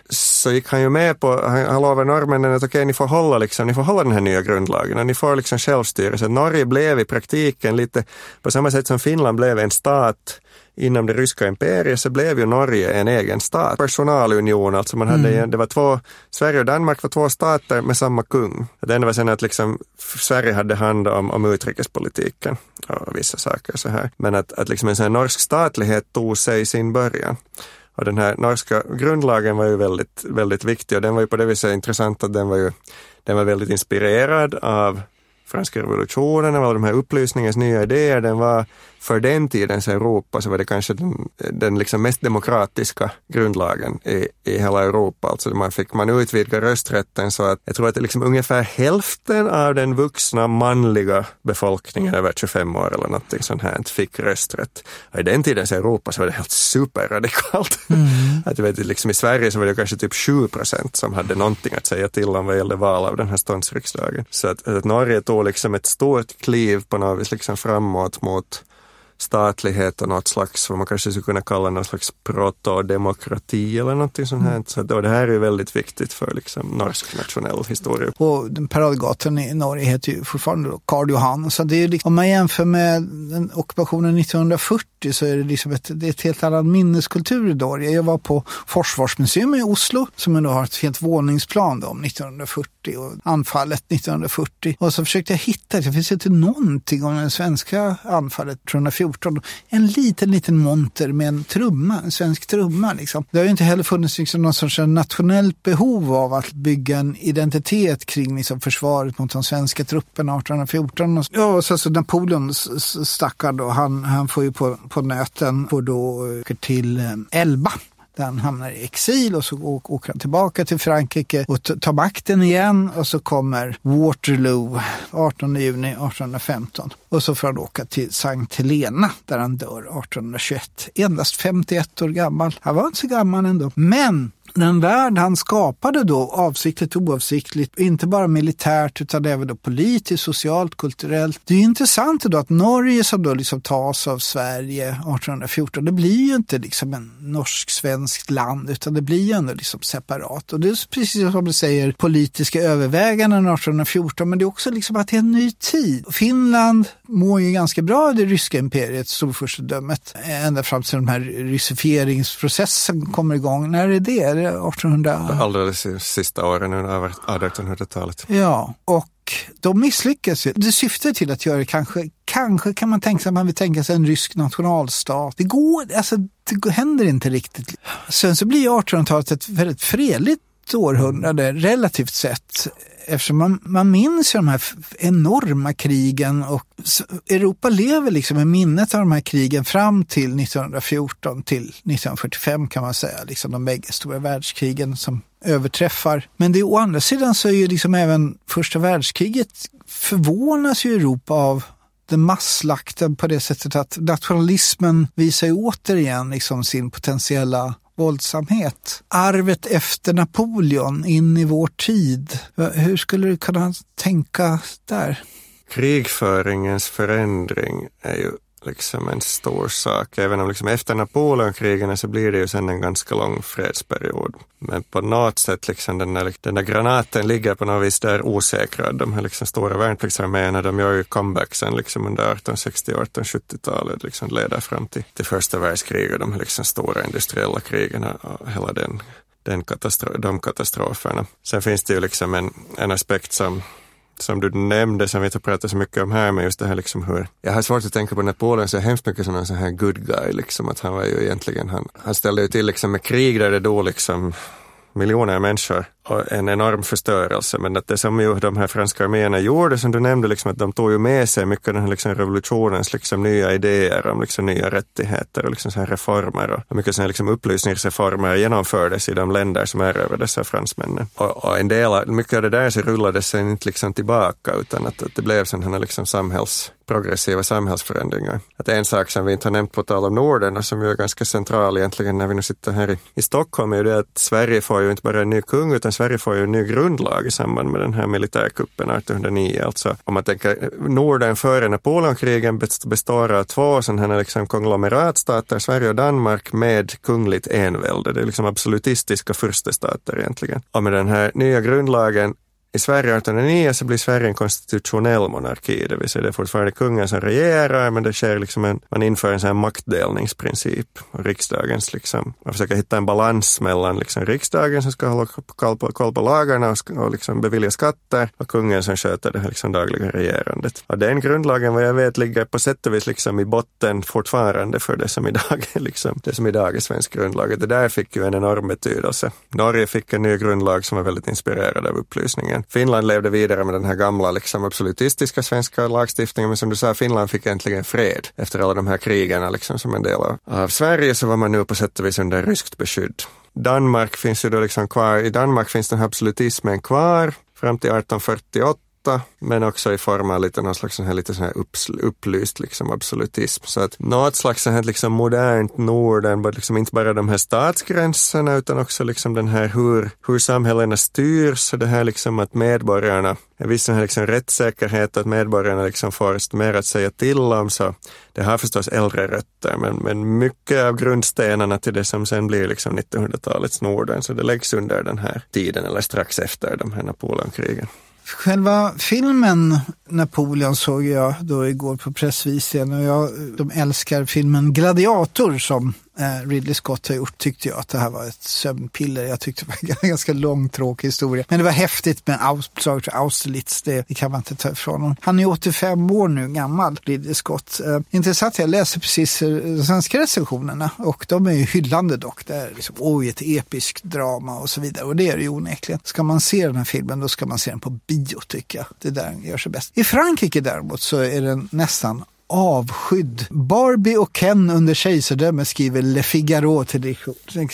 så gick han ju med på, han, han lovade norrmännen att okej, okay, ni får hålla liksom, ni får hålla den här nya grundlagen och ni får liksom självstyre. Så Norge blev i praktiken lite på samma sätt som Finland blev en stat inom det ryska imperiet så blev ju Norge en egen stat. Personalunion, alltså man hade, mm. det var två, Sverige och Danmark var två stater med samma kung. Det enda var sen att liksom Sverige hade hand om, om utrikespolitiken och vissa saker så här. Men att, att liksom en sån här norsk statlighet tog sig sin början. Och den här norska grundlagen var ju väldigt, väldigt viktig och den var ju på det viset intressant att den var ju den var väldigt inspirerad av franska revolutionen, av de här upplysningens nya idéer, den var för den tidens Europa så var det kanske den, den liksom mest demokratiska grundlagen i, i hela Europa. Alltså man fick man utvidga rösträtten så att jag tror att liksom ungefär hälften av den vuxna manliga befolkningen över 25 år eller någonting sånt här fick rösträtt. Och I den tidens Europa så var det helt superradikalt. Mm. att jag vet, liksom I Sverige så var det kanske typ 7 procent som hade någonting att säga till om vad gällde val av den här ståndsriksdagen. Så att, att Norge tog liksom ett stort kliv på något vis liksom framåt mot statlighet och något slags, vad man kanske skulle kunna kalla något slags protodemokrati eller någonting sånt här. Mm. Så då, det här är väldigt viktigt för liksom norsk nationell historia. Och paradgatan i Norge heter ju fortfarande då Karl Johan. Så det är liksom, om man jämför med den ockupationen 1940 så är det liksom ett, det är ett helt annan minneskultur i Norge. Jag var på Försvarsmuseum i Oslo som ändå har ett helt våningsplan då, om 1940 och anfallet 1940. Och så försökte jag hitta, det finns inte någonting om det svenska anfallet 1914 14. En liten, liten monter med en trumma, en svensk trumma. Liksom. Det har ju inte heller funnits liksom någon sorts nationellt behov av att bygga en identitet kring liksom, försvaret mot de svenska trupperna 1814. Och, ja, och så, så Napoleon stackar då, han, han får ju på, på nöten, får då åker till eh, Elba där han hamnar i exil och så åker han tillbaka till Frankrike och tar makten igen och så kommer Waterloo 18 juni 1815. Och så får han åka till Sankt Helena där han dör 1821. Endast 51 år gammal. Han var inte så gammal ändå. Men den värld han skapade då, avsiktligt och oavsiktligt, inte bara militärt utan även då politiskt, socialt, kulturellt. Det är intressant då att Norge som då liksom tas av Sverige 1814, det blir ju inte liksom en norsk-svenskt land utan det blir ju ändå liksom separat. Och det är precis som du säger, politiska överväganden 1814, men det är också liksom att det är en ny tid. Finland mår ju ganska bra av det ryska imperiet, storfurstendömet, ända fram till den här ryssifieringsprocessen kommer igång. När är det? 1800... Alldeles sista åren under 1800-talet. Ja, och de misslyckas ju. Det syftar till att göra det kanske, kanske kan man tänka sig att man vill tänka sig en rysk nationalstat. Det går, alltså det händer inte riktigt. Sen så blir 1800-talet ett väldigt fredligt århundrade relativt sett eftersom man, man minns de här enorma krigen och Europa lever liksom med minnet av de här krigen fram till 1914 till 1945 kan man säga, liksom de bägge stora världskrigen som överträffar. Men det, å andra sidan så är ju liksom även första världskriget förvånas ju Europa av den masslakten på det sättet att nationalismen visar ju återigen liksom sin potentiella våldsamhet. Arvet efter Napoleon in i vår tid. Hur skulle du kunna tänka där? Krigföringens förändring är ju liksom en stor sak. Även om liksom efter Napoleonkrigen så blir det ju sen en ganska lång fredsperiod. Men på något sätt, liksom den, där, den där granaten ligger på något vis där osäkrad. De här liksom stora värnpliktsarméerna, de gör ju comeback sen liksom under 1860 och 1870-talet, liksom leder fram till, till första världskriget, de här liksom stora industriella krigen och hela den den katastro de katastroferna. Sen finns det ju liksom en, en aspekt som som du nämnde, som vi inte pratar så mycket om här, men just det här liksom hur, jag har svårt att tänka på Napoleon så hemskt mycket som en sån här good guy, liksom att han var ju egentligen, han, han ställde ju till liksom med krig där det då liksom miljoner människor en enorm förstörelse. Men att det som ju de här franska arméerna gjorde, som du nämnde, liksom, att de tog ju med sig mycket av den här liksom, revolutionens liksom, nya idéer om liksom, nya rättigheter och liksom, så här reformer och mycket så här, liksom, upplysningsreformer genomfördes i de länder som erövrades av fransmännen. Och, och en del, mycket av det där så rullades sen inte liksom, tillbaka utan att, att det blev sådana liksom, samhälls progressiva samhällsförändringar. Att en sak som vi inte har nämnt på tal om Norden och som ju är ganska central egentligen när vi nu sitter här i, i Stockholm är ju det att Sverige får ju inte bara en ny kung utan Sverige får ju en ny grundlag i samband med den här militärkuppen 1809. Alltså om man tänker Norden före Napoleonkrigen består av två sådana här liksom konglomeratstater, Sverige och Danmark med kungligt envälde. Det är liksom absolutistiska furstestater egentligen. Och med den här nya grundlagen i Sverige 1809 så blir Sverige en konstitutionell monarki, det vill säga det är fortfarande kungen som regerar, men det sker liksom en, man inför en sån här maktdelningsprincip. Och riksdagens liksom, man försöker hitta en balans mellan liksom riksdagen som ska hålla koll på, koll på lagarna och, och liksom bevilja skatter och kungen som sköter det här liksom dagliga regerandet. Och den grundlagen, vad jag vet, ligger på sätt och vis liksom i botten fortfarande för det som idag är, liksom, det som idag är svensk grundlag. Det där fick ju en enorm betydelse. Norge fick en ny grundlag som var väldigt inspirerad av upplysningen. Finland levde vidare med den här gamla liksom absolutistiska svenska lagstiftningen, men som du sa, Finland fick äntligen fred efter alla de här krigen liksom, som en del av, av Sverige, så var man nu på sätt och vis under ryskt beskydd. Danmark finns ju då liksom kvar, i Danmark finns den här absolutismen kvar fram till 1848 men också i form av lite, någon slags sån här, lite sån här upplyst liksom, absolutism. Så att något slags sån här, liksom, modernt Norden, liksom, inte bara de här statsgränserna utan också liksom, den här hur, hur samhällena styrs och det här liksom, att medborgarna en viss sån här liksom rättssäkerhet, att medborgarna liksom får mer att säga till om. Så det har förstås äldre rötter, men, men mycket av grundstenarna till det som sen blir liksom 1900-talets Norden, så det läggs under den här tiden eller strax efter de här Napoleonkrigen. Själva filmen Napoleon såg jag då igår på pressvisningen och jag, de älskar filmen Gladiator som Eh, Ridley Scott har gjort tyckte jag att det här var ett sömnpiller. Jag tyckte det var en ganska lång tråkig historia. Men det var häftigt med Auschwitz, Austerlitz, det, det, kan man inte ta ifrån honom. Han är 85 år nu gammal, Ridley Scott. Eh, intressant, jag läser precis eh, de svenska recensionerna och de är ju hyllande dock. Det är liksom, oj, ett episkt drama och så vidare. Och det är det ju onekligen. Ska man se den här filmen då ska man se den på bio tycker jag. Det är där den gör sig bäst. I Frankrike däremot så är den nästan avskydd. Barbie och Ken under kejsardömet skriver Le Figaro till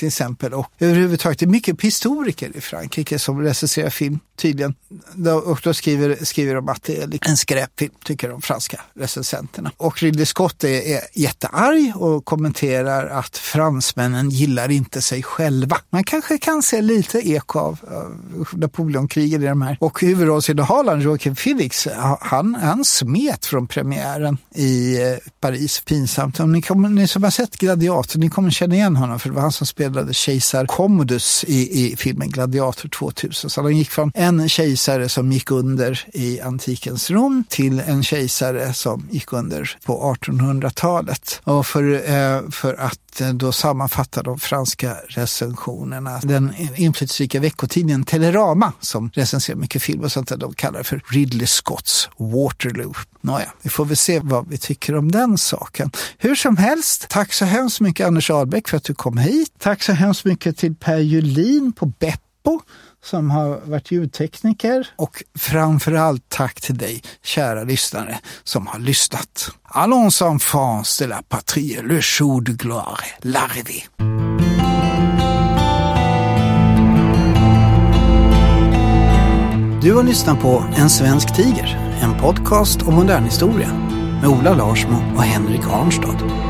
exempel. Och överhuvudtaget det är mycket historiker i Frankrike som recenserar film tydligen. Och då skriver, skriver de att det är liksom en skräpfilm, tycker de franska recensenterna. Och Ridley Scott är, är jättearg och kommenterar att fransmännen gillar inte sig själva. Man kanske kan se lite eko av, av Napoleonkriget i de här. Och huvudrollsinnehavaren Joaquin Phoenix, han, han smet från premiären i i eh, Paris. Pinsamt. Om ni, kommer, ni som har sett Gladiator, ni kommer känna igen honom för det var han som spelade kejsar Commodus i, i filmen Gladiator 2000. Så han gick från en kejsare som gick under i antikens Rom till en kejsare som gick under på 1800-talet. Och för, eh, för att då sammanfatta de franska recensionerna. Den inflytelserika veckotidningen Telerama som recenserar mycket film och sånt där, de kallar det för Ridley Scotts Waterloo. Nåja, vi får väl se vad vi tycker om den saken. Hur som helst, tack så hemskt mycket Anders Ahlbäck för att du kom hit. Tack så hemskt mycket till Per Julin på Beppo som har varit ljudtekniker och framförallt tack till dig, kära lyssnare, som har lyssnat. Allons enfants de la patrie, le jour de gloire, l'arrivée. Du har lyssnat på En svensk tiger, en podcast om modern historia med Ola Larsmo och Henrik Arnstad.